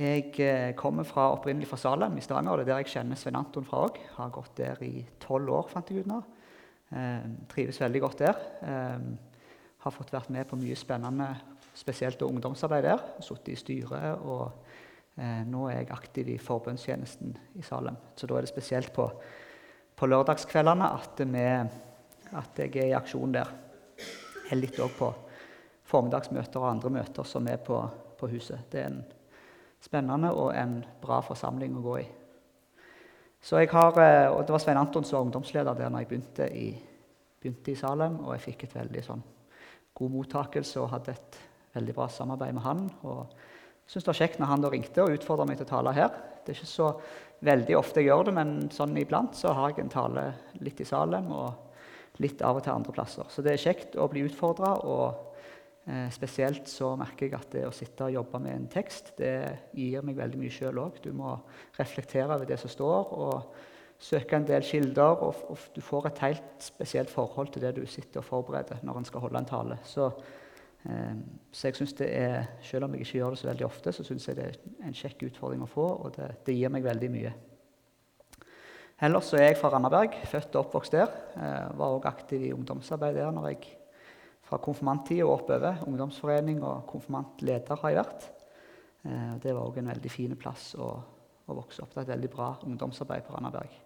Jeg eh, kommer fra, opprinnelig fra Salem i Stavanger, og det er der jeg kjenner Svein Anton fra òg. Har gått der i tolv år, fant jeg ut nå. Eh, trives veldig godt der. Eh, har fått vært med på mye spennende, spesielt ungdomsarbeid der. Sittet i styret, og eh, nå er jeg aktiv i forbundstjenesten i Salem. Så da er det spesielt på, på lørdagskveldene at, vi, at jeg er i aksjon der. Jeg er litt òg på formiddagsmøter og andre møter som er på, på huset. Det er en spennende og en bra forsamling å gå i. Så jeg har, eh, og Det var Svein Anton som var ungdomsleder der når jeg begynte i, begynte i Salem. Og jeg fikk et veldig sånn, god mottakelse og hadde et veldig bra samarbeid med han. og jeg synes det var kjekt når han da ringte og utfordra meg til å tale her. Det er ikke så veldig ofte jeg gjør det, men sånn iblant så har jeg en tale litt i Salem og litt av og til andre plasser. Så det er kjekt å bli utfordra. Og Eh, spesielt så merker jeg at det å sitte og jobbe med en tekst det gir meg veldig mye sjøl òg. Du må reflektere over det som står, og søke en del kilder. Og, og, du får et helt spesielt forhold til det du sitter og forbereder når en skal holde en tale. Så, eh, så jeg synes det er, Selv om jeg ikke gjør det så veldig ofte, så syns jeg det er en kjekk utfordring å få, og det, det gir meg veldig mye. Ellers så er jeg fra Randaberg, født og oppvokst der. Eh, var også aktiv i ungdomsarbeid der når jeg fra konfirmanttida og oppover. Ungdomsforening og konfirmantleder har jeg vært. Eh, det var òg en veldig fin plass å, å, vokse opp. Det er et veldig bra ungdomsarbeid på Randaberg.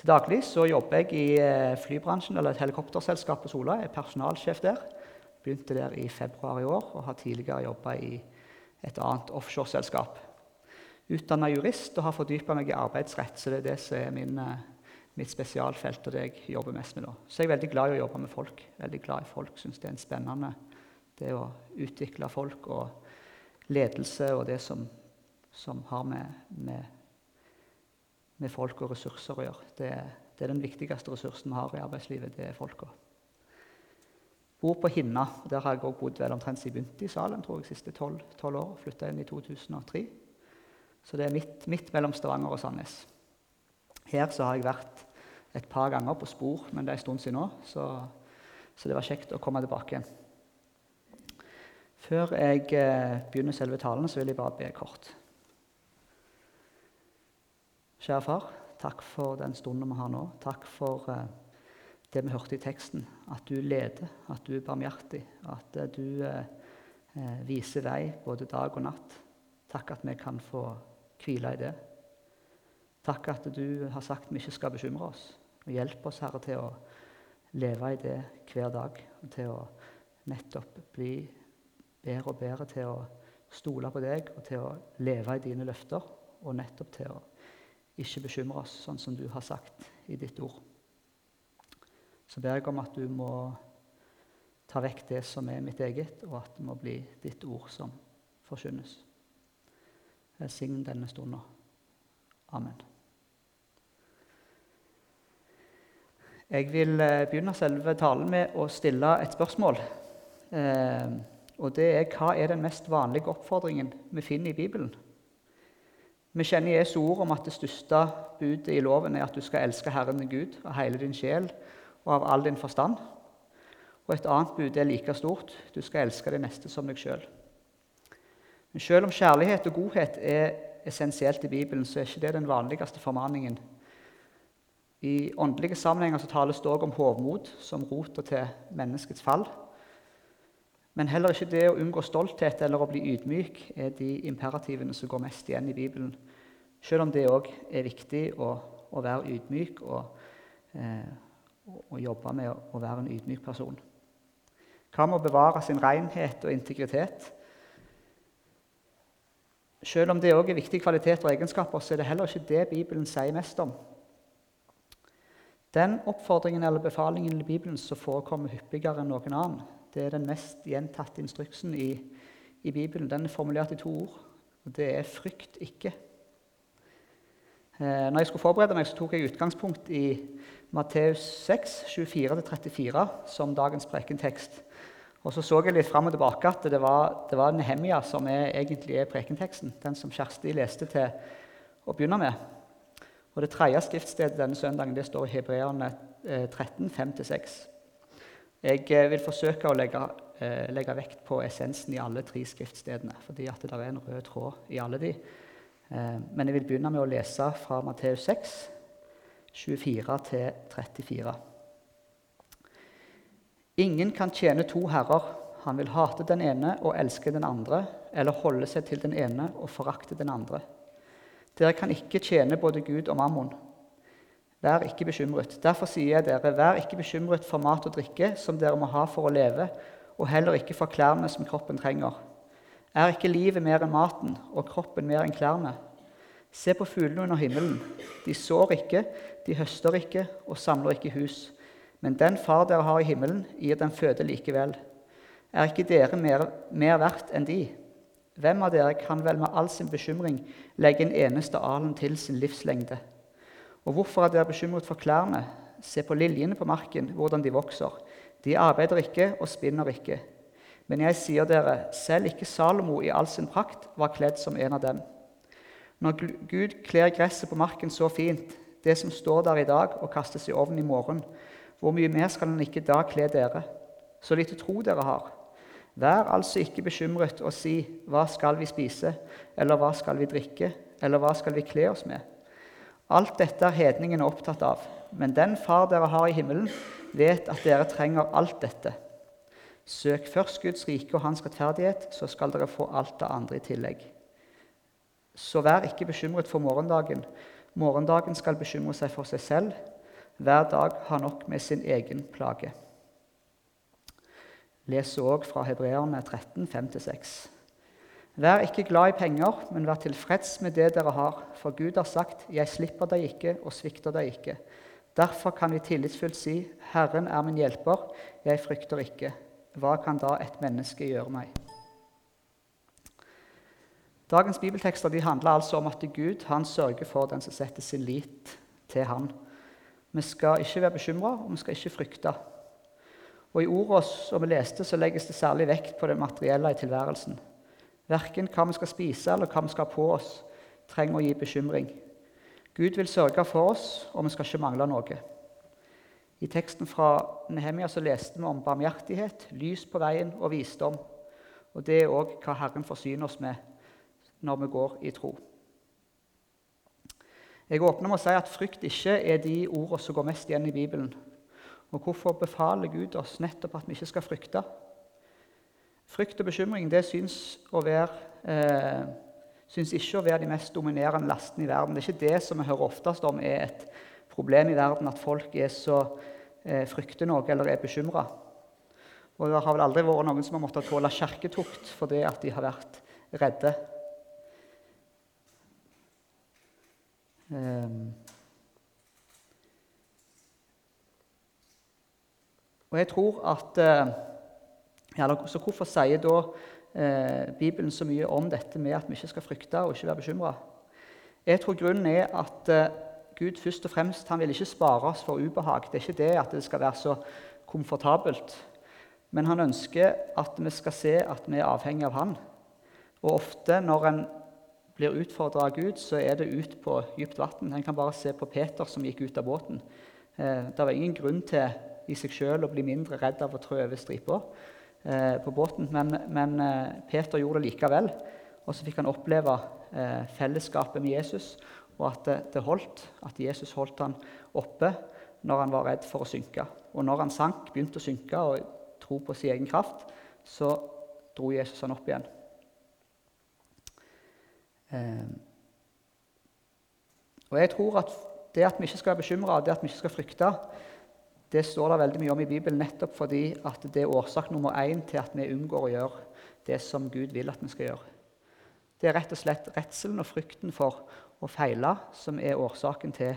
Til daglig så jobber jeg i eh, flybransjen, eller et helikopterselskap på Sola. Jeg er personalsjef der. Begynte der i februar i år og har tidligere jobba i et annet offshoreselskap. Utdanna jurist og har fordypa meg i arbeidsrett, så det er det som er min eh, mitt spesialfelt og det jeg jobber mest med nå. Så jeg er veldig glad i å jobbe med folk. Veldig glad i folk, Syns det er en spennende det å utvikle folk og ledelse og det som, som har med, med, med, folk og ressurser å gjøre. Det, det, er den viktigste ressursen vi har i arbeidslivet. Det er folka. Bor på Hinna. Der har jeg også bodd vel omtrent siden jeg begynte i Salem. tror jeg, siste tolv år. Flytta inn i 2003. Så det er midt, midt mellom Stavanger og Sandnes. Her så har jeg vært et par ganger på spor, men det er en stund siden nå. Så, så det var kjekt å komme tilbake. Før jeg eh, begynner selve talen, så vil jeg bare be kort. Kjære far, takk for den stunden vi har nå. Takk for eh, det vi hørte i teksten. At du leder, at du er barmhjertig, at eh, du eh, viser vei både dag og natt. Takk at vi kan få hvile i det. Takk at du har sagt vi ikke skal bekymre oss. Og hjelp oss, Herre, til å leve i det hver dag. Og til å nettopp bli bedre og bedre til å stole på deg og til å leve i dine løfter. Og nettopp til å ikke bekymre oss, sånn som du har sagt i ditt ord. Så ber jeg om at du må ta vekk det som er mitt eget, og at det må bli ditt ord som forkynnes. Velsign denne stunden. Amen. Jeg vil eh, begynne selve talen med å stille et spørsmål. Eh, og det er hva er den mest vanlige oppfordringen vi finner i Bibelen? Vi kjenner Jesu ord om at det største budet i loven er at du skal elske Herren din Gud av hele din sjel og av all din forstand. Og et annet bud er like stort. Du skal elske det neste som deg sjøl. Men selv om kjærlighet og godhet er essensielt i Bibelen, så er ikke det den vanligste formaningen i åndelige sammenhenger så tales det også om hovmod som rota til menneskets fall. Men heller ikke det å unngå stolthet eller å bli ydmyk er de imperativene som går mest igjen i Bibelen. Selv om det òg er viktig å, å være ydmyk og, eh, å jobbe med å være en ydmyk person. Hva med å bevare sin renhet og integritet? Selv om det òg er viktige kvaliteter og egenskaper, så er det heller ikke det Bibelen sier mest om. Den oppfordringen eller befalingen i Bibelen som forekommer hyppigere enn noen annen, det er den mest gjentatte instruksen i, i Bibelen. Den er formulert i to ord, og det er 'frykt ikke'. Eh, når jeg skulle forberede meg, så tok jeg utgangspunkt i Matteus 6, 24-34 som dagens prekentekst. Og Så så jeg litt fram og tilbake at det var, det var Nehemia som er, egentlig er prekenteksten. Den som Kjersti leste til å begynne med. Og Det tredje skriftstedet denne søndagen det står i Hebreerne 13, eh, 5-6. Jeg eh, vil forsøke å legge eh, legge vekt på essensen i alle tre skriftstedene, fordi at det er en rød tråd i alle de. Men jeg vil begynne med å lese fra Matteus 6, 24-34. Ingen kan tjene to herrer. Han vil hate den ene og elske den andre, eller holde seg til den ene og forakte den andre. Dere kan ikke tjene både Gud og mammon. Vær ikke bekymret. Derfor sier jeg dere, vær ikke bekymret for mat og drikke, som dere må ha for å leve, og heller ikke for klærne som kroppen trenger. Er ikke livet mer enn maten og kroppen mer enn klærne? Se på fuglene under himmelen. De sår ikke, de høster ikke og samler ikke hus. Men den far dere har i himmelen, gir dem føde likevel. Er ikke dere mer, mer verdt enn de? Hvem av dere kan vel med all sin bekymring legge en eneste alen til sin livslengde? Og hvorfor er dere bekymret for klærne? Se på liljene på marken, hvordan de vokser. De arbeider ikke og spinner ikke. Men jeg sier dere, selv ikke Salomo i all sin prakt var kledd som en av dem. Når Gud kler gresset på marken så fint, det som står der i dag og kastes i ovnen i morgen, hvor mye mer skal han ikke da kle dere? Så lite tro dere har. Vær altså ikke bekymret og si 'Hva skal vi spise?' eller 'Hva skal vi drikke?' eller 'Hva skal vi kle oss med?' Alt dette er hedningene opptatt av. Men den Far dere har i himmelen, vet at dere trenger alt dette. Søk først Guds rike og hans rettferdighet, så skal dere få alt det andre i tillegg. Så vær ikke bekymret for morgendagen. Morgendagen skal bekymre seg for seg selv. Hver dag har nok med sin egen plage. Les òg fra Hebreerne 13, 5-6. Vær ikke glad i penger, men vær tilfreds med det dere har, for Gud har sagt, 'Jeg slipper deg ikke og svikter deg ikke'. Derfor kan vi tillitsfullt si, 'Herren er min hjelper, jeg frykter ikke'. Hva kan da et menneske gjøre meg? Dagens bibeltekster handler altså om at Gud sørger for den som setter sin lit til Han. Vi skal ikke være bekymra, og vi skal ikke frykte. Og I ordene som vi leste, så legges det særlig vekt på det materielle i tilværelsen. Verken hva vi skal spise eller hva vi skal ha på oss, trenger å gi bekymring. Gud vil sørge for oss, og vi skal ikke mangle noe. I teksten fra Nehemia så leste vi om barmhjertighet, lys på veien og visdom. Og Det er òg hva Herren forsyner oss med når vi går i tro. Jeg åpner med å si at frykt ikke er de ordene som går mest igjen i Bibelen. Og hvorfor befaler Gud oss nettopp at vi ikke skal frykte? Frykt og bekymring det syns, være, eh, syns ikke å være de mest dominerende lastene i verden. Det er ikke det som vi hører oftest om er et problem i verden, at folk er så eh, frykter noe eller er bekymra. Og det har vel aldri vært noen som har måttet tåle kjerketukt fordi at de har vært redde. Um, og jeg tror at uh, ja, så Hvorfor sier da eh, Bibelen så mye om dette med at vi ikke skal frykte og ikke være bekymra? Jeg tror grunnen er at eh, Gud først og fremst han vil ikke spare oss for ubehag. Det er ikke det at det skal være så komfortabelt. Men han ønsker at vi skal se at vi er avhengig av han. Og ofte når en blir utfordra av Gud, så er det ut på dypt vann. En kan bare se på Peter som gikk ut av båten. Eh, det var ingen grunn til i seg sjøl og bli mindre redd av å trå over stripa eh, på båten. Men, men eh, Peter gjorde det likevel. Og så fikk han oppleve eh, fellesskapet med Jesus, og at det, det, holdt. At Jesus holdt han oppe når han var redd for å synke. Og når han sank, begynte å synke og tro på sin egen kraft, så dro Jesus han opp igjen. Eh, og jeg tror at det at vi ikke skal være bekymra, det at vi ikke skal frykte, det står det veldig mye om i Bibelen nettopp fordi at det er årsak nummer én til at vi unngår å gjøre det som Gud vil at vi skal gjøre. Det er rett og slett redselen og frykten for å feile som er årsaken til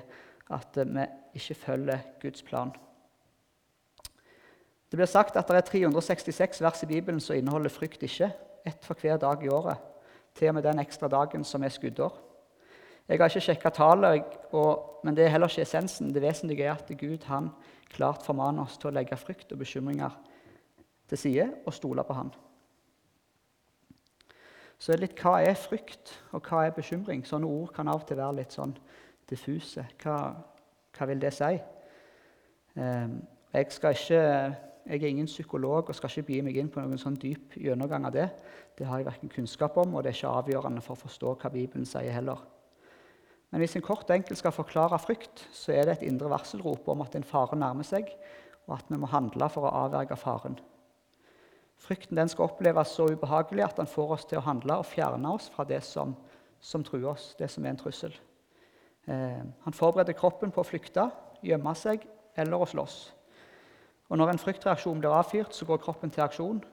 at vi ikke følger Guds plan. Det blir sagt at det er 366 vers i Bibelen som inneholder frykt ikke. Ett for hver dag i året, til og med den ekstra dagen som er skuddår. Jeg har ikke sjekka tallet, men det er heller ikke essensen. Det vesentlige er at Gud han klart formaner oss til å legge frykt og bekymringer til side og stole på Han. Så er litt hva er frykt, og hva er bekymring? Sånne ord kan av og til være litt sånn diffuse. Hva, hva vil det si? Ehm, jeg ikke Jeg er ingen psykolog og skal ikke begi meg inn på noen sånn dyp gjennomgang av det. Det har jeg verken kunnskap om, og det er ikke avgjørende for å forstå hva Bibelen sier heller. Men hvis en kort og enkelt skal forklare frykt, så er det et indre varselrop om at en fare nærmer seg, og at vi må handle for å avverge faren. Frykten den skal oppleves så ubehagelig at den får oss til å handle og fjerne oss fra det som, som truer oss, det som er en trussel. Eh, han forbereder kroppen på å flykte, gjemme seg eller å slåss. Og Når en fryktreaksjon blir avfyrt, så går kroppen til aksjon.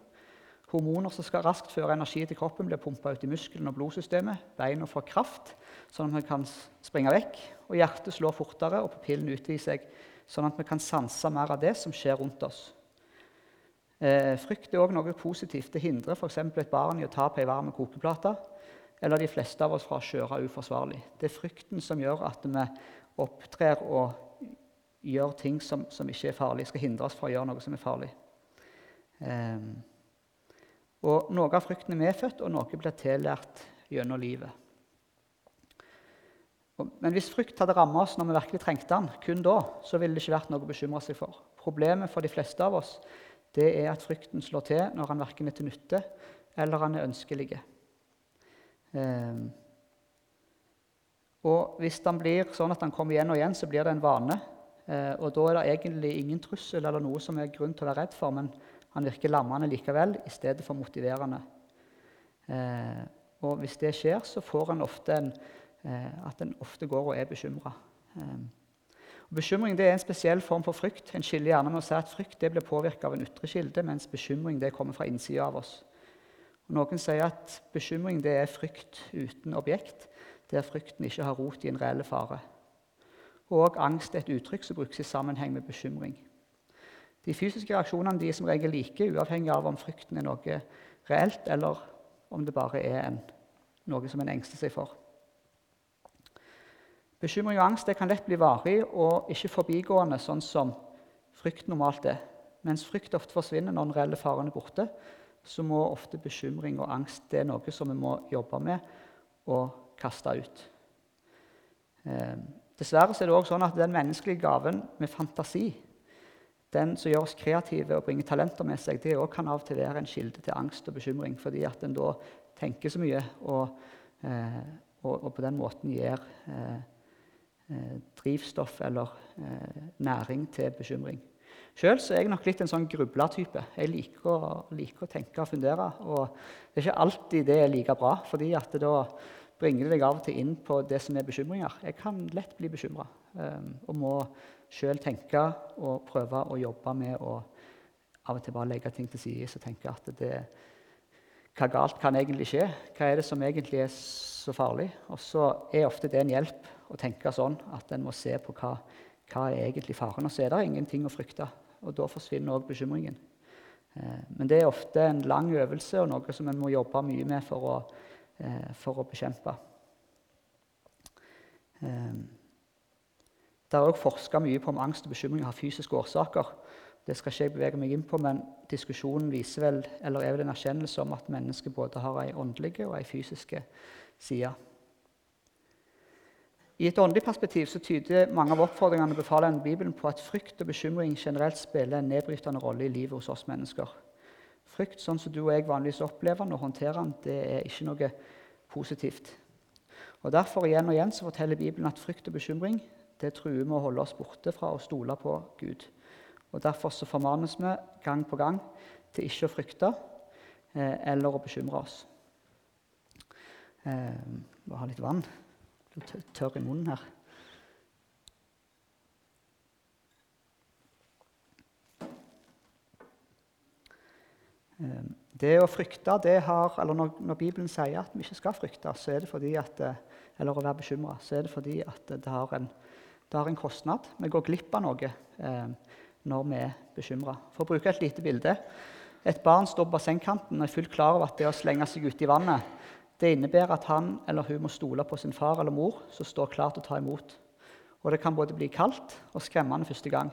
Hormoner som skal raskt føre energi til kroppen, blir pumpa ut i muskelen og blodsystemet. Beina får kraft, sånn at vi kan springe vekk. Og hjertet slår fortere, og pupillen utvider seg, sånn at vi kan sanse mer av det som skjer rundt oss. Eh, frykt er òg noe positivt. Det hindrer f.eks. et barn i å ta på ei varm kokeplate, eller de fleste av oss fra å kjøre uforsvarlig. Det er frykten som gjør at vi opptrer og gjør ting som, som ikke er farlig, skal hindre oss fra å gjøre noe som er farlig. Eh, og Noe av frykten er medfødt, og noe blir tillært gjennom livet. Men hvis frykt hadde rammet oss når vi virkelig trengte den, kun da, så ville det ikke vært noe å bekymre seg for. Problemet for de fleste av oss det er at frykten slår til når han verken er til nytte eller han er ønskelig. Eh, og hvis den blir sånn at han kommer igjen og igjen, så blir det en vane. Eh, og da er det egentlig ingen trussel eller noe som er grunn til å være redd for, men han virker lammende likevel i stedet for motiverende. Eh, og hvis det skjer, så får en ofte en, eh, at en ofte går og er bekymra. Bekymring er en spesiell form for frykt. En skiller gjerne med å si at Frykt blir påvirka av en ytre kilde, mens bekymring kommer fra innsida av oss. Og noen sier at bekymring er frykt uten objekt, der frykten ikke har rot i en reell fare. Og angst er et uttrykk som brukes i sammenheng med bekymring. De fysiske reaksjonene er som regel like, uavhengig av om frykten er noe reelt, eller om det bare er en, noe som en engster seg for. Bekymring og angst kan lett bli varig og ikke forbigående, sånn som frykt normalt er. Mens frykt ofte forsvinner når den reelle faren er borte, så må ofte bekymring og angst det er noe som vi må jobbe med og kaste ut. Eh, Dessverre er det også sånn at den menneskelige gaven med fantasi, den som gjør oss kreative og bringer talenter med seg, det kan av og til være en kilde til angst og bekymring, fordi at en da tenker så mye og, eh, og, og på den måten gir eh, eh drivstoff eller eh, næring til bekymring. Sjøl er jeg nok litt en sånn grublertype. Jeg liker å, liker å, tenke og fundere. Og det er ikke alltid det er like bra, fordi at da bringer det deg av og til inn på det som er bekymringer. Jeg kan lett bli bekymra um, og må sjøl tenke og prøve å jobbe med å av og til bare legge ting til side og tenke at det, hva galt kan egentlig skje? Hva er det som egentlig er så farlig? Og så er ofte det en hjelp å tenke sånn at en må se på hva, hva er egentlig faren. Og så er det ingenting å frykte. Og da forsvinner òg bekymringen. Eh, men det er ofte en lang øvelse og noe som en må jobbe mye med for å Eh, for å bekjempe. Eh, det er òg forska mye på om angst og bekymring har fysiske årsaker. Det skal ikke jeg bevege meg inn på, men diskusjonen viser vel, eller er vel en erkjennelse om at mennesket både har ei åndelige og ei fysiske side. I et åndelig perspektiv så tyder mange av oppfordringene befalene i Bibelen på at frykt og bekymring generelt spiller en nedbrytende rolle i livet hos oss mennesker. Frykt, sånn som du og jeg vanligvis opplever den og håndterer den, det er ikke noe positivt. Og Derfor igjen og igjen så forteller Bibelen at frykt og bekymring det truer med å holde oss borte fra å stole på Gud. Og Derfor så formanes vi gang på gang til ikke å frykte eh, eller å bekymre oss. Eh, må ha litt vann. Blir tørr i munnen her. Ehm, det å frykte, det har, eller når, når, Bibelen sier at vi ikke skal frykte, så er det fordi at, eh, eller å være bekymra, så er det fordi at det har, en, det har en kostnad. Vi går glipp av noe eh, når vi er bekymra. For å bruke et lite bilde. Et barn står på bassengkanten og er fullt klar over at det å slenge seg uti vannet det innebærer at han eller hun må stole på sin far eller mor, som står klar til å ta imot. Og Det kan både bli kaldt og skremmende første gang.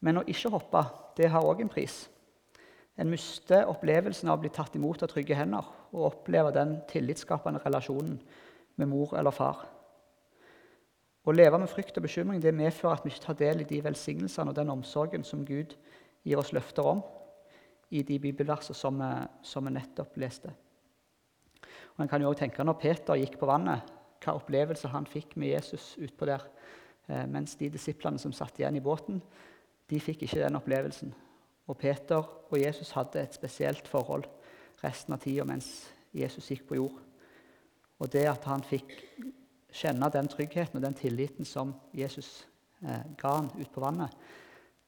Men å ikke hoppe det har òg en pris. En mister opplevelsen av å bli tatt imot av trygge hender og oppleve den tillitsskapende relasjonen med mor eller far. Å leve med frykt og bekymring det medfører at vi ikke tar del i de velsignelsene og den omsorgen som Gud gir oss løfter om i de bibelversene som, som vi nettopp leste. Og en kan jo også tenke Når Peter gikk på vannet, hva opplevelse han fikk med Jesus utpå der, eh, mens de disiplene som satt igjen i båten, de fikk ikke den opplevelsen. Og Peter og Jesus hadde et spesielt forhold resten av tida mens Jesus gikk på jord. Og det at han fikk kjenne den tryggheten og den tilliten som Jesus eh, ga han ut på vannet,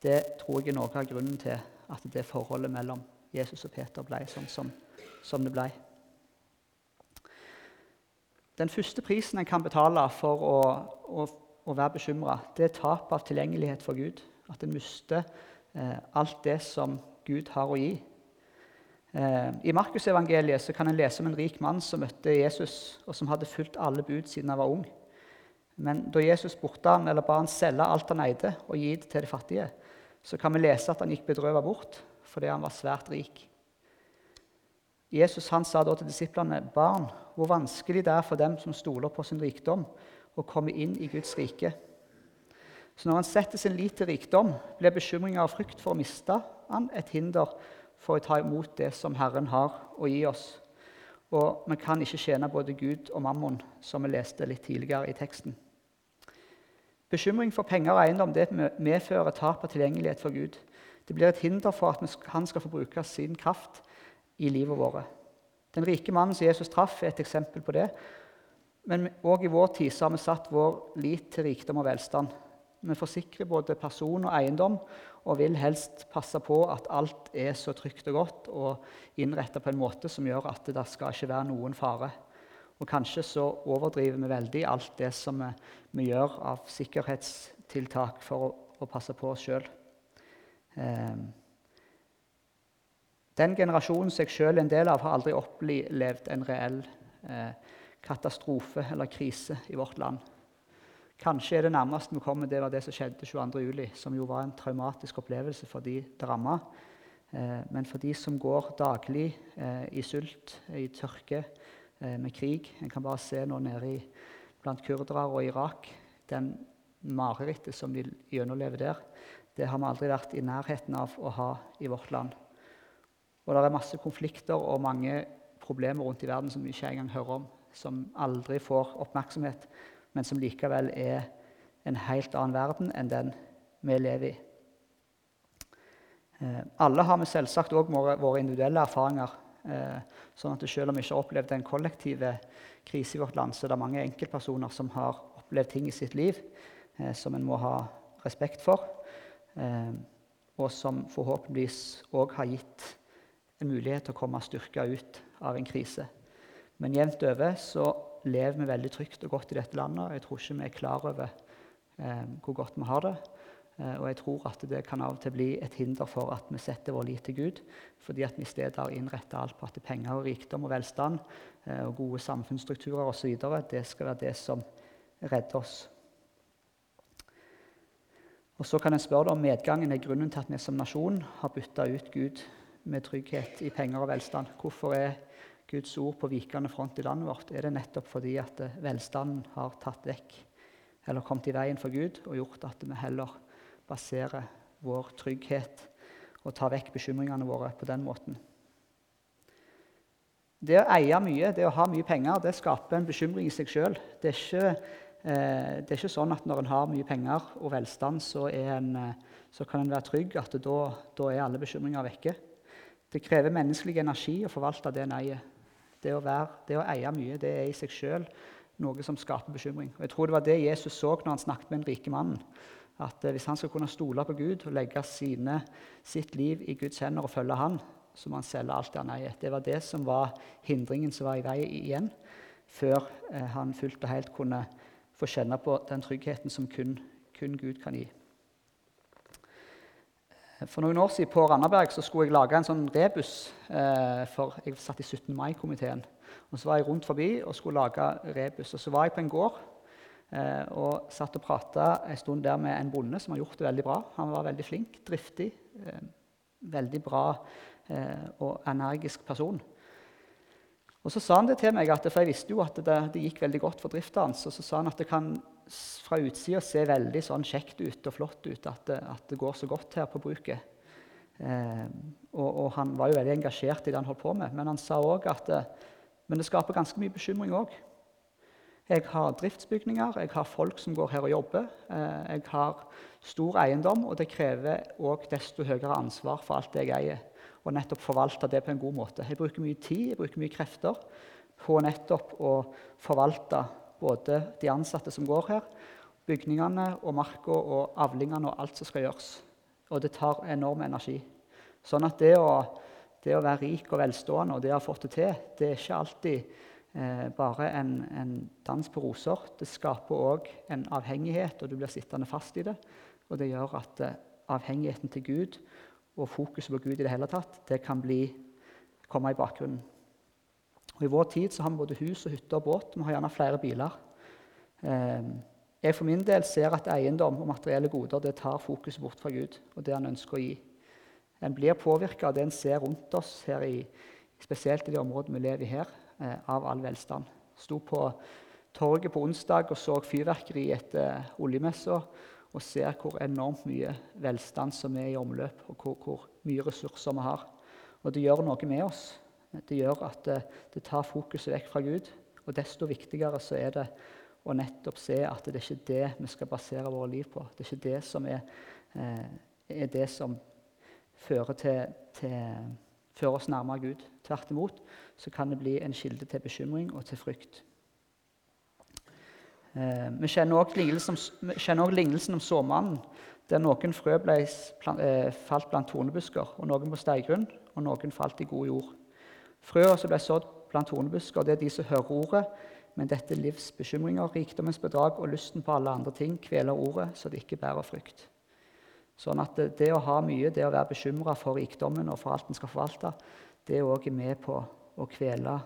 det tror jeg er noe av grunnen til at det forholdet mellom Jesus og Peter ble sånn som, som det ble. Den første prisen en kan betale for å, å, å være bekymra, det er tap av tilgjengelighet for Gud. At en mister eh, alt det som Gud har å gi. Eh, I Markusevangeliet kan en lese om en rik mann som møtte Jesus, og som hadde fulgt alle bud siden han var ung. Men da Jesus borte han, eller ba han selge alt han eide, og gi det til de fattige, så kan vi lese at han gikk bedrøvet bort fordi han var svært rik. Jesus han sa da til disiplene, 'Barn, hvor vanskelig det er for dem som stoler på sin rikdom, å komme inn i Guds rike.' Så når han setter sin lit til rikdom, blir bekymringa og frykt for å miste han et hinder for å ta imot det som Herren har å gi oss. Og vi kan ikke tjene både Gud og mammon, som vi leste litt tidligere i teksten. Bekymring for penger og eiendom det medfører tap av tilgjengelighet for Gud. Det blir et hinder for at han skal få bruke sin kraft i livet vårt. Den rike mannen som Jesus traff, er et eksempel på det. Men òg i vår tid har vi satt vår lit til rikdom og velstand. Vi forsikrer både person og eiendom og vil helst passe på at alt er så trygt og godt og innretta på en måte som gjør at det skal ikke være noen fare. Og kanskje så overdriver vi veldig alt det som vi, vi gjør av sikkerhetstiltak for å, å passe på oss sjøl. Eh, den generasjonen som jeg sjøl er en del av, har aldri opplevd en reell eh, katastrofe eller krise i vårt land. Kanskje er det nærmeste vi kommer, det var det som skjedde 22.07., som jo var en traumatisk opplevelse for de det ramma. Eh, men for de som går daglig eh, i sult, i tørke, eh, med krig En kan bare se nå nede blant kurdere og Irak den marerittet som de gjennomlever der. Det har vi aldri vært i nærheten av å ha i vårt land. Og det er masse konflikter og mange problemer rundt i verden som vi ikke engang hører om, som aldri får oppmerksomhet, men som likevel er en helt annen verden enn den vi lever i. Eh, alle har vi selvsagt òg våre, individuelle erfaringer. Eh, sånn at Selv om vi ikke har opplevd den kollektive krise i vårt land, så er det mange enkeltpersoner som har opplevd ting i sitt liv eh, som en må ha respekt for, eh, og som forhåpentligvis òg har gitt en mulighet til å komme styrka ut av en krise. Men jevnt over så lever vi veldig trygt og godt i dette landet. Jeg tror ikke vi er klar over eh, hvor godt vi har det. Eh, og jeg tror at det kan av og til bli et hinder for at vi setter vår lit til Gud, fordi at vi i stedet har innretta alt på at penger og rikdom og velstand eh, og gode samfunnsstrukturer osv. det skal være det som redder oss. Og Så kan en spørre om medgangen er grunnen til at vi som nasjon har bytta ut Gud med trygghet i penger og velstand. Hvorfor er Guds ord på vikende front i landet vårt? Er det nettopp fordi at velstanden har tatt vekk eller kommet i veien for Gud og gjort at vi heller baserer vår trygghet og tar vekk bekymringene våre på den måten? Det å eie mye, det å ha mye penger, det skaper en bekymring i seg sjøl. Det, eh, det, er ikke sånn at når en har mye penger og velstand, så, en, eh, så kan en være trygg at da, da er alle bekymringer vekke. Det krever menneskelig energi å forvalte det en eier. Det å, være, det å eie mye det er i seg sjøl noe som skaper bekymring. Og jeg tror Det var det Jesus så når han snakket med den rike mannen. At eh, Hvis han skal kunne stole på Gud og legge sine, sitt liv i Guds hender og følge han, så må han selge alt det han eier. Det var det som var hindringen som var i vei igjen, før eh, han fullt og helt kunne få kjenne på den tryggheten som kun, kun Gud kan gi. For noen år siden på Randaberg så skulle jeg lage en sånn rebus. Eh, for Jeg satt i 17. mai-komiteen. Og Så var jeg rundt forbi og skulle lage rebus. Og Så var jeg på en gård eh, og satt og prata en stund der med en bonde som har gjort det veldig bra. Han var veldig flink, driftig, eh, veldig bra eh, og energisk person. Og Så sa han det til meg, at, for jeg visste jo at det, det gikk veldig godt for drifta hans. Og så sa han at det kan fra utsida se veldig sånn kjekt ut og flott ut at det, at det, går så godt her på bruket. Eh, og, og, han var jo veldig engasjert i det han holdt på med. Men han sa òg at eh, men det skaper ganske mye bekymring òg. Jeg har driftsbygninger, jeg har folk som går her og jobber. Eh, jeg har stor eiendom, og det krever òg desto høyere ansvar for alt det jeg eier. Og nettopp forvalte det på en god måte. Jeg bruker mye tid jeg bruker mye krefter på nettopp å forvalte både de ansatte som går her, bygningene og marka og avlingene og alt som skal gjøres. Og det tar enorm energi. Sånn at det å, det å være rik og velstående og det å ha fått det til, det er ikke alltid eh, bare en, en, dans på roser. Det skaper òg en avhengighet, og du blir sittende fast i det. Og det gjør at eh, avhengigheten til Gud og fokuset på Gud i det hele tatt, det kan bli, komme i bakgrunnen. Og I vår tid så har vi både hus, og hytte og båt. Vi har gjerne flere biler. Eh, jeg for min del ser at eiendom og materielle goder det tar fokuset bort fra Gud og det han ønsker å gi. En blir påvirka av det en ser rundt oss, her i, spesielt i de områdene vi lever i her, eh, av all velstand. Sto på torget på onsdag og så fyrverkeri etter oljemessa og ser hvor enormt mye velstand som er i omløp, og hvor, hvor mye ressurser vi har. Og det gjør noe med oss. Det gjør at det, det tar fokuset vekk fra Gud. Og desto viktigere så er det å nettopp se at det er ikke det vi skal basere våre liv på. Det er ikke det som er, eh, er det som fører, til, til, fører, oss nærmere Gud. Tvert imot så kan det bli en kilde til bekymring og til frykt. Eh, vi kjenner også lignelsen om såmannen, der noen frø ble, eh, falt blant tornebusker, og noen på steigrunn, og noen falt i god jord. Frøene som ble sådd blant tornebusker, det er de som hører ordet, men dette livs bekymringer, rikdommens bedrag og lysten på alle andre ting kveler ordet, så det ikke bærer frykt. Sånn at det, det å ha mye, det å være bekymra for rikdommen og for alt en skal forvalte, det er òg med på å kvele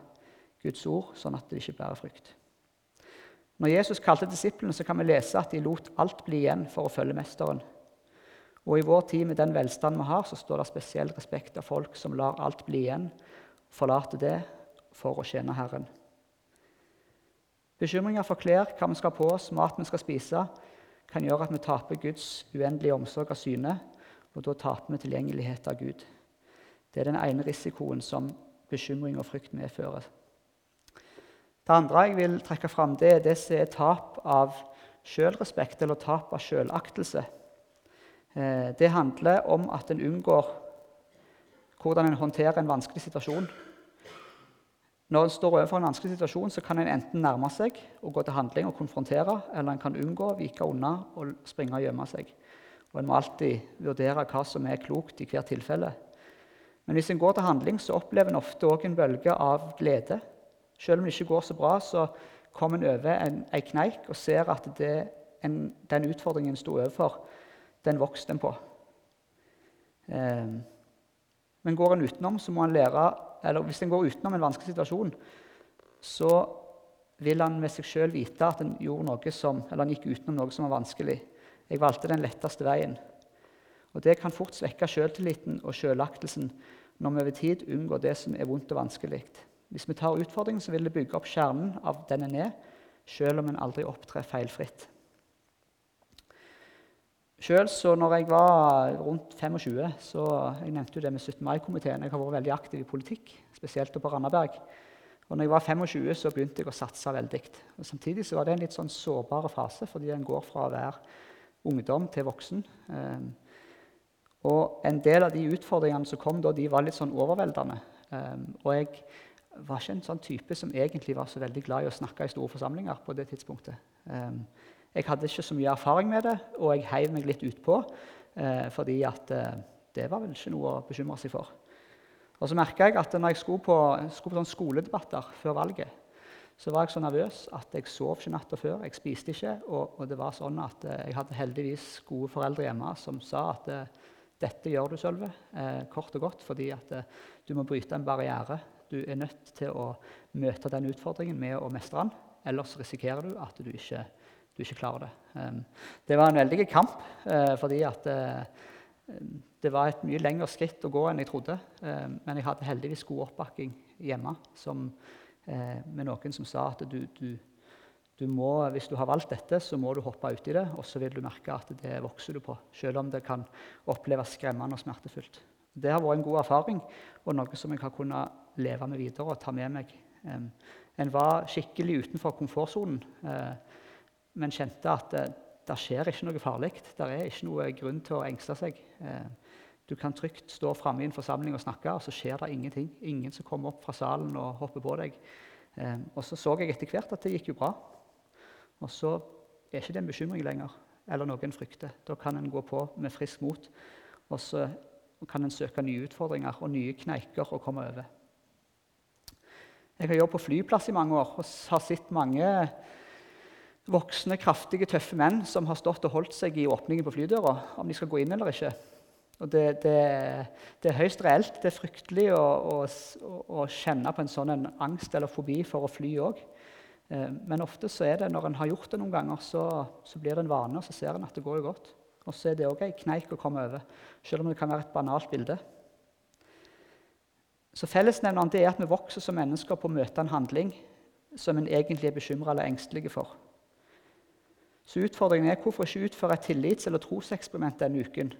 Guds ord, sånn at det ikke bærer frykt. Når Jesus kalte disiplene, så kan vi lese at de lot alt bli igjen for å følge Mesteren. Og I vår tid med den velstand vi har, så står det spesiell respekt av folk som lar alt bli igjen, forlater det for å tjene Herren. Bekymringer for klær, hva vi skal ha på oss, mat vi skal spise, kan gjøre at vi taper Guds uendelige omsorg av syne, og da taper vi tilgjengelighet av Gud. Det er den ene risikoen som bekymring og frykt medfører. Det andre jeg vil trekke fram, det er det som er tap av sjølrespekt, eller tap av sjølaktelse. Eh, det handler om at en unngår hvordan en håndterer en vanskelig situasjon. Når en står overfor en vanskelig situasjon, så kan en enten nærme seg og gå til handling og konfrontere, eller en kan unngå, vike unna og springe og gjemme seg. Og En må alltid vurdere hva som er klokt i hvert tilfelle. Men hvis en går til handling, så opplever en ofte òg en bølge av glede. Selv om det ikke går så bra, så kommer en over en, kneik og ser at det, en, den utfordringen en sto overfor, den vokste en på. Eh, men går en utenom, så må en lære eller hvis en går utenom en vanskelig situasjon, så vil han med seg sjøl vite at noe som, han gikk utenom noe som var vanskelig. Jeg valgte den letteste veien. Og Det kan fort svekke sjøltilliten og sjølaktelsen når vi over tid unngår det som er vondt og vanskelig. Hvis vi tar utfordringen, så vil det bygge opp kjernen av den en er, selv om en aldri opptrer feilfritt. Så når jeg var rundt 25, så jeg nevnte jo det med 17. mai-komiteen. Jeg har vært veldig aktiv i politikk, spesielt på Randaberg. Og når jeg var 25, så begynte jeg å satse veldig. Og samtidig så var det en litt sånn sårbar fase, fordi en går fra å være ungdom til voksen. Um, og en del av de utfordringene som kom da, de var litt sånn overveldende. Um, og jeg var ikke en sånn type som egentlig var så veldig glad i å snakke i store forsamlinger på det tidspunktet. Jeg hadde ikke så mye erfaring med det, og jeg heiv meg litt utpå. Eh, fordi at eh, det var vel ikke noe å bekymre seg for. Og så merka jeg at når jeg skulle på, skulle på sånne skoledebatter før valget, så var jeg så nervøs at jeg sov ikke natta før. Jeg spiste ikke. Og, og, det var sånn at eh, jeg hadde heldigvis gode foreldre hjemme som sa at eh, dette gjør du, Sølve, eh, kort og godt, fordi at eh, du må bryte en barriere. Du er nødt til å møte den utfordringen med å mestre den. Ellers risikerer du at du ikke du ikke klarer det. Det var en veldig kamp, uh, fordi at uh, det var et mye lengre skritt å gå enn jeg trodde. Men jeg hadde heldigvis god oppbakking hjemme som, uh, med noen som sa at du, du, du, må, hvis du har valgt dette, så må du hoppe uti det, og så vil du merke at det vokser du på. Selv om det kan oppleves skremmende og smertefullt. Det har vært en god erfaring og noe som jeg har kunnet leve med videre og ta med meg. En var skikkelig utenfor komfortsonen, men kjente at det, det skjer ikke noe farlig. Det er ikke noe grunn til å engste seg. Uh, du kan trygt stå framme i en forsamling og snakke, og så skjer det ingenting. Ingen som kommer opp fra salen og hopper på deg. Um, og så så jeg etter hvert at det gikk jo bra. Og så er ikke det en bekymring lenger, eller noe en frykter. Da kan en gå på med frisk mot. Og så kan en søke nye utfordringer og nye kneiker å komme over. Jeg har jobbet på flyplass i mange år og har sett mange voksne, kraftige, tøffe menn som har stått og holdt seg i åpningen på flydøra, om de skal gå inn eller ikke. Og det, det, det er høyst reelt. Det er fryktelig å, å, å, kjenne på en sånn en angst eller fobi for å fly òg. Eh, men ofte så er det når en har gjort det noen ganger, så, så blir det en vane, og så ser en at det går jo godt. Og så er det òg ei kneik å komme over, selv om det kan være et banalt bilde. Så Fellesnevneren er at vi vokser som mennesker på å møte en handling som en egentlig er bekymra eller engstelig for. Så utfordringen er hvorfor ikke utføre et tillits- eller troseksperiment denne uken.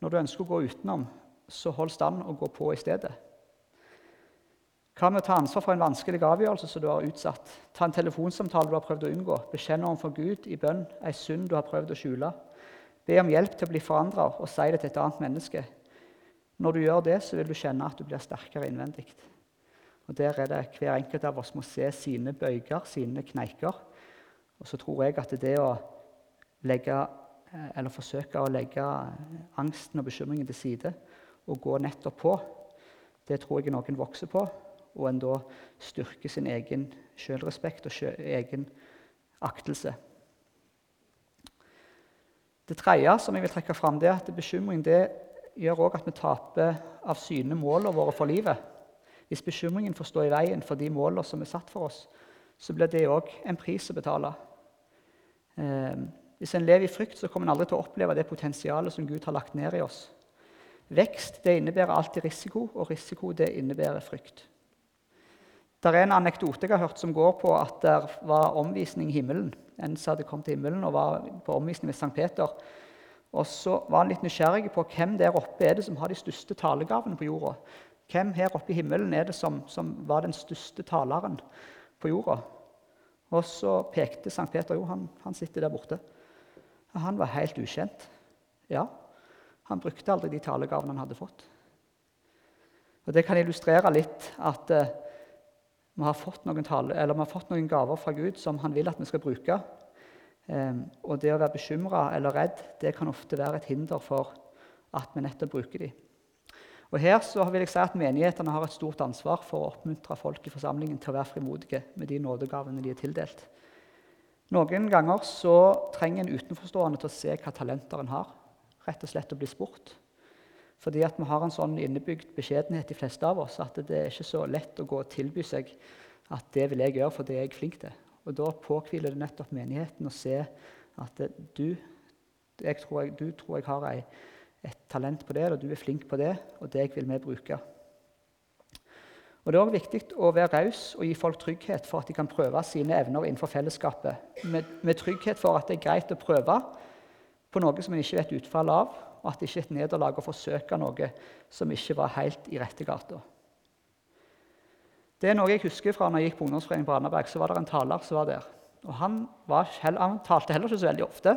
Når du ønsker å gå utenom, så hold stand og gå på i stedet. Hva med å ta ansvar for en vanskelig avgjørelse som du har utsatt? Ta en telefonsamtale du har prøvd å unngå. Bekjenne overfor Gud i bønn ei synd du har prøvd å skjule. Be om hjelp til å bli forandra og si det til et annet menneske. Når du gjør det, så vil du kjenne at du blir sterkere innvendig. Og Der er det hver enkelt av oss må se sine bøyger, sine kneiker. Og så tror jeg at det å legge, eh, eller forsøke å legge angsten og bekymringen til side og gå nettopp på, det tror jeg noen vokser på, og en da styrker sin egen sjølrespekt og egen aktelse. Det tredje som jeg vil trekke fram, det er at bekymring det gjør også at vi taper av syne målene våre for livet. Hvis bekymringen får stå i veien for de målene som er satt for oss, så blir det òg en pris å betale. Eh, hvis en lever i frykt, så kommer en aldri til å oppleve det potensialet som Gud har lagt ned i oss. Vekst det innebærer alltid risiko, og risiko det innebærer frykt. Det er en anekdote jeg har hørt som går på at det var omvisning i himmelen en som hadde kommet til himmelen og var på omvisning ved St. Peter. Og så var han litt nysgjerrig på hvem der oppe er det som har de største talegavene på jorda. Hvem her oppe i himmelen er det som, som var den største taleren på jorda? Og så pekte St. Peter jo, han, han sitter der borte. Og han var helt ukjent. Ja, han brukte aldri de talegavene han hadde fått. Og Det kan illustrere litt at eh, vi har, tale, vi har, fått noen gaver fra Gud som han vil at vi skal bruke. Eh, og det å være bekymra eller redd det kan ofte være et hinder for at vi nettopp bruker dem. Og Her så vil jeg si at menighetene har et stort ansvar for å oppmuntre folk i forsamlingen til å være frimodige med de nådegavene de er tildelt. Noen ganger så trenger en utenforstående til å se hva talenter en har. Rett og slett å bli spurt. Fordi at vi har en sånn innebygd beskjedenhet, de fleste av oss, at det er ikke så lett å gå og tilby seg at det vil jeg gjøre, for det er jeg flink til. Og Da påhviler det nettopp menigheten å se at du, jeg tror, jeg, du tror jeg har ei, et talent på det, og du er flink på det, og det vil vi bruke. Og Det er også viktig å være raus og gi folk trygghet for at de kan prøve sine evner innenfor fellesskapet. Med, med trygghet for at det er greit å prøve på noe som en ikke vet utfallet av, og at det ikke er et nederlag å forsøke noe som ikke var helt i rette gata. Det er noe jeg husker fra når jeg gikk på ungdomsforeningen på Randaberg. så var det en taler som var der. Og han, han talte heller ikke så veldig ofte.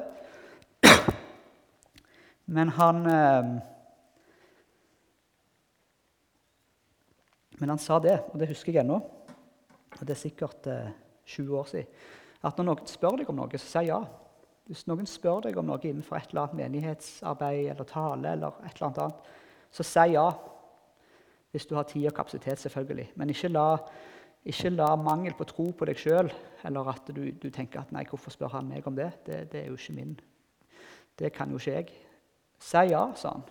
Men han eh, Men han sa det, og det husker jeg ennå, og det er sikkert eh, 20 år siden, at når noen spør deg om noe, så sier ja. Hvis noen spør deg om noe innenfor et eller annet menighetsarbeid eller tale, eller et eller annet, så si ja. Hvis du har tid og kapasitet, selvfølgelig. Men ikke la, ikke la mangel på tro på deg sjøl, eller at du, du, tenker at 'nei, hvorfor spør han meg om det?' Det, det er jo ikke min. Det kan jo ikke jeg. Si ja, sa han.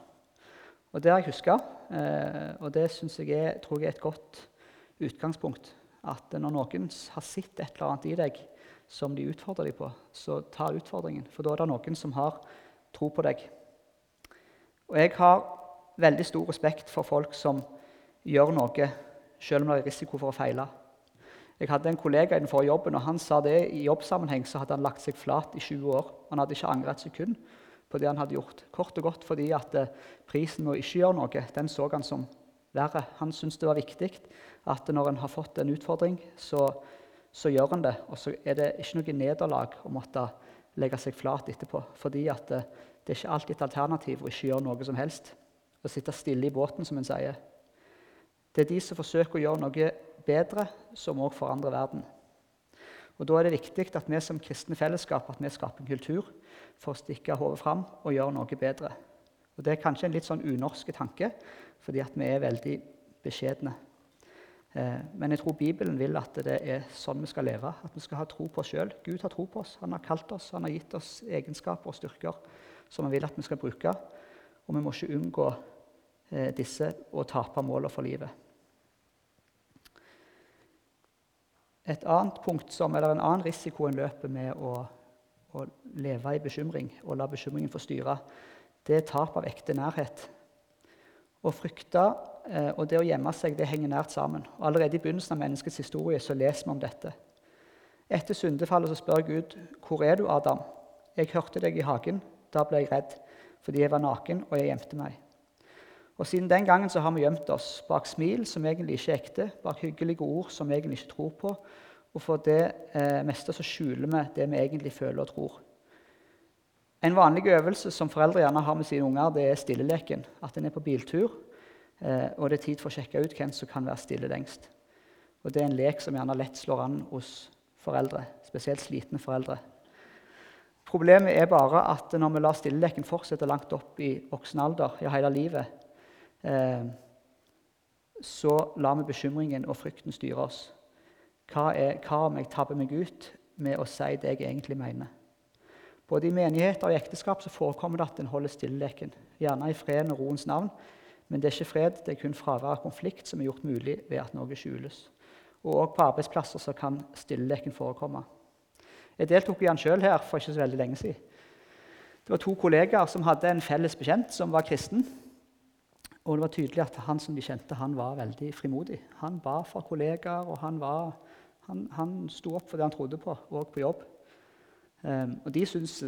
Og det har jeg huska, eh, og det jeg er, tror jeg er et godt utgangspunkt. At når noen har sett et eller annet i deg som de utfordrer deg på, så ta utfordringen. For da er det noen som har tro på deg. Og jeg har veldig stor respekt for folk som gjør noe selv om det er risiko for å feile. Jeg hadde en kollega i den forrige jobben, og han sa det i jobbsammenheng så hadde han lagt seg flat i 20 år. Han hadde ikke angret et sekund på det han hadde gjort. Kort og godt fordi at eh, prisen med å ikke gjøre noe, den så han som verre. Han syntes det var viktig at når en har fått en utfordring, så, så gjør en det. Og så er det ikke noe nederlag å måtte legge seg flat etterpå. Fordi at det, eh, det er ikke alltid et alternativ å ikke gjøre noe som helst. Å sitte stille i båten, som en sier. Det er de som forsøker å gjøre noe bedre, som òg forandrer verden. Og Da er det viktig at vi som kristne fellesskap at vi skaper en kultur for å stikke hodet fram og gjøre noe bedre. Og Det er kanskje en litt sånn unorske tanke, fordi at vi er veldig beskjedne. Eh, men jeg tror Bibelen vil at det er sånn vi skal leve. At vi skal ha tro på oss sjøl. Gud har tro på oss. Han har kalt oss, han har gitt oss egenskaper og styrker som han vil at vi skal bruke. Og vi må ikke unngå eh, disse og tape målene for livet. Et annet punkt som, eller En annen risiko en løper med å, å leve i bekymring og la bekymringen få styre, det er tap av ekte nærhet. Å frykte eh, og det å gjemme seg det henger nært sammen. Og allerede i begynnelsen av menneskets historie så leser vi om dette. Etter syndefallet så spør Gud, 'Hvor er du, Adam?' 'Jeg hørte deg i hagen. Da ble jeg redd, fordi jeg var naken, og jeg gjemte meg.' Og Siden den gangen så har vi gjemt oss bak smil som egentlig ikke er ekte, bak hyggelige ord som vi egentlig ikke tror på. Og for det eh, meste så skjuler vi det vi egentlig føler og tror. En vanlig øvelse som foreldre gjerne har med sine unger, det er stilleleken. At en er på biltur, eh, og det er tid for å sjekke ut hvem som kan være stille lengst. Og Det er en lek som gjerne lett slår an hos foreldre, spesielt slitne foreldre. Problemet er bare at når vi lar stilleleken fortsette langt opp i voksen alder, ja, hele livet, eh, så lar vi bekymringen og frykten styre oss. Hva, er, hva om jeg tabber meg ut med å si det jeg egentlig mener? Både i menigheter og i ekteskap så forekommer det at en holder stilleleken. Gjerne i freden og roens navn, men det er ikke fred, det er kun fravær av konflikt som er gjort mulig ved at noe skjules. Og også på arbeidsplasser så kan stilleleken forekomme. Jeg deltok i den sjøl her for ikke så veldig lenge siden. Det var to kollegaer som hadde en felles bekjent som var kristen. Og det var tydelig at han som de kjente, han var veldig frimodig. Han ba for kollegaer, og han, var, han, han sto opp for det han trodde på, òg på jobb. Um, og De,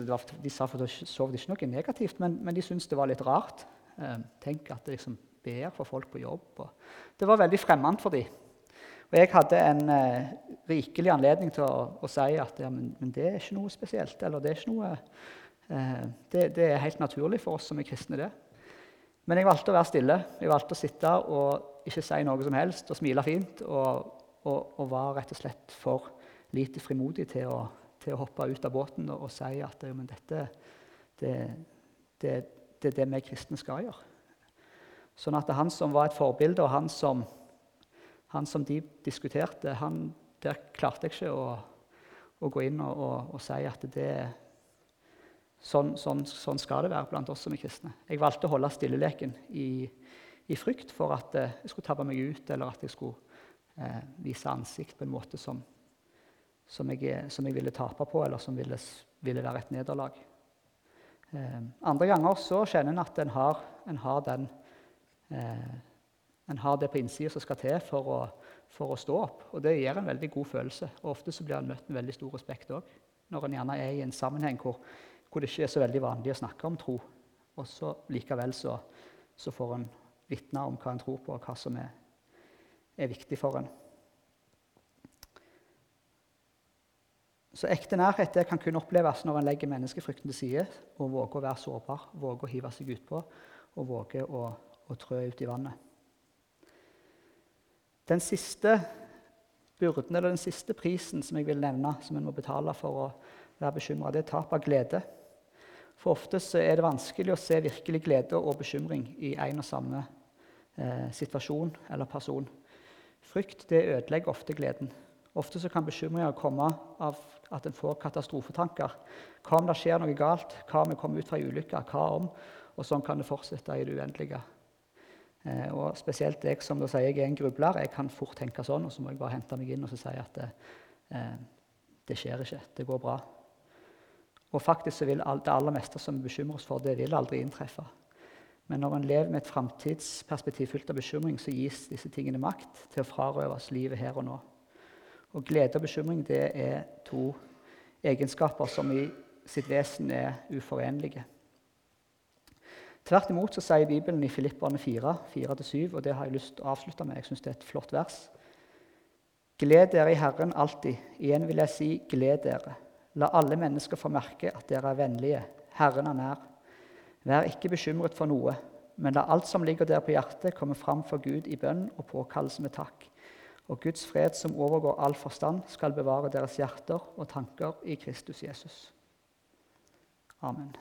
var, de sa for så vidt ikke noe negativt, men, men de syntes det var litt rart. Um, tenk at det liksom ber for folk på jobb. det var veldig fremmed for dem. Og jeg hadde en uh, rikelig anledning til å, å si at ja, men, men, det er ikke noe spesielt. Eller det er ikke noe uh, det, det, er helt naturlig for oss som er kristne, det. Men jeg valgte å være stille. Jeg valgte å sitte og ikke si noe som helst og smile fint. Og, og, og var rett og slett for lite frimodig til å, til å hoppe ut av båten og, og si at dette det, det, det, er det vi kristne skal gjøre. Sånn at han som var et forbilde, og han som han som de diskuterte, han, der klarte jeg ikke å, å gå inn og, og, og, si at det sånn, sånn, sånn, skal det være blant oss som er kristne. Jeg valgte å holde stilleleken i, i frykt for at eh, jeg skulle tabbe meg ut, eller at jeg skulle eh, vise ansikt på en måte som, som, jeg, som jeg, ville tape på, eller som ville, ville være et nederlag. Eh, andre ganger så kjenner en at en har, en har den eh, en har det på innsida som skal til for å, for å, stå opp. Og det gir en veldig god følelse. Og ofte så blir en møtt med veldig stor respekt òg. Når en gjerne er i en sammenheng hvor, hvor, det ikke er så veldig vanlig å snakke om tro. Og så likevel så, så får en vitne om hva en tror på, og hva som er, er viktig for en. Så ekte nærhet det kan kun oppleves når en legger menneskefrykten til side og våger å være sårbar, våger å hive seg utpå og våger å, å trø ut i vannet. Den siste byrden, eller den siste prisen som jeg vil nevne, som en må betale for å være bekymra, det er tap av glede. For ofte er det vanskelig å se virkelig glede og bekymring i en og samme eh, situasjon eller person. Frykt det ødelegger ofte gleden. Ofte kan bekymringer komme av at en får katastrofetanker. Hva om det skjer noe galt? Hva om vi kommer ut fra en ulykke? Hva om? Og sånn kan det fortsette i det uendelige. Eh, og spesielt jeg som sier jeg er en grubler, jeg kan fort tenke sånn, og så må jeg bare hente meg inn og si at det, eh, det, skjer ikke. Det går bra. Og faktisk så vil det aller meste som vi bekymrer oss for, det vil aldri inntreffe. Men når en lever med et framtidsperspektiv fullt av bekymring, så gis disse tingene makt til å frarøve oss livet her og nå. Og glede og bekymring det er to egenskaper som i sitt vesen er uforenlige. Tvert imot så sier Bibelen i Filipperne 4, 4-7, og det har jeg lyst til å avslutte med. Jeg synes det er et flott vers. Gled dere i Herren alltid. Igjen vil jeg si gled dere. La alle mennesker få merke at dere er vennlige. Herren er nær. Vær ikke bekymret for noe, men la alt som ligger der på hjertet, komme fram for Gud i bønn og påkallelse med takk. Og Guds fred, som overgår all forstand, skal bevare deres hjerter og tanker i Kristus Jesus. Amen.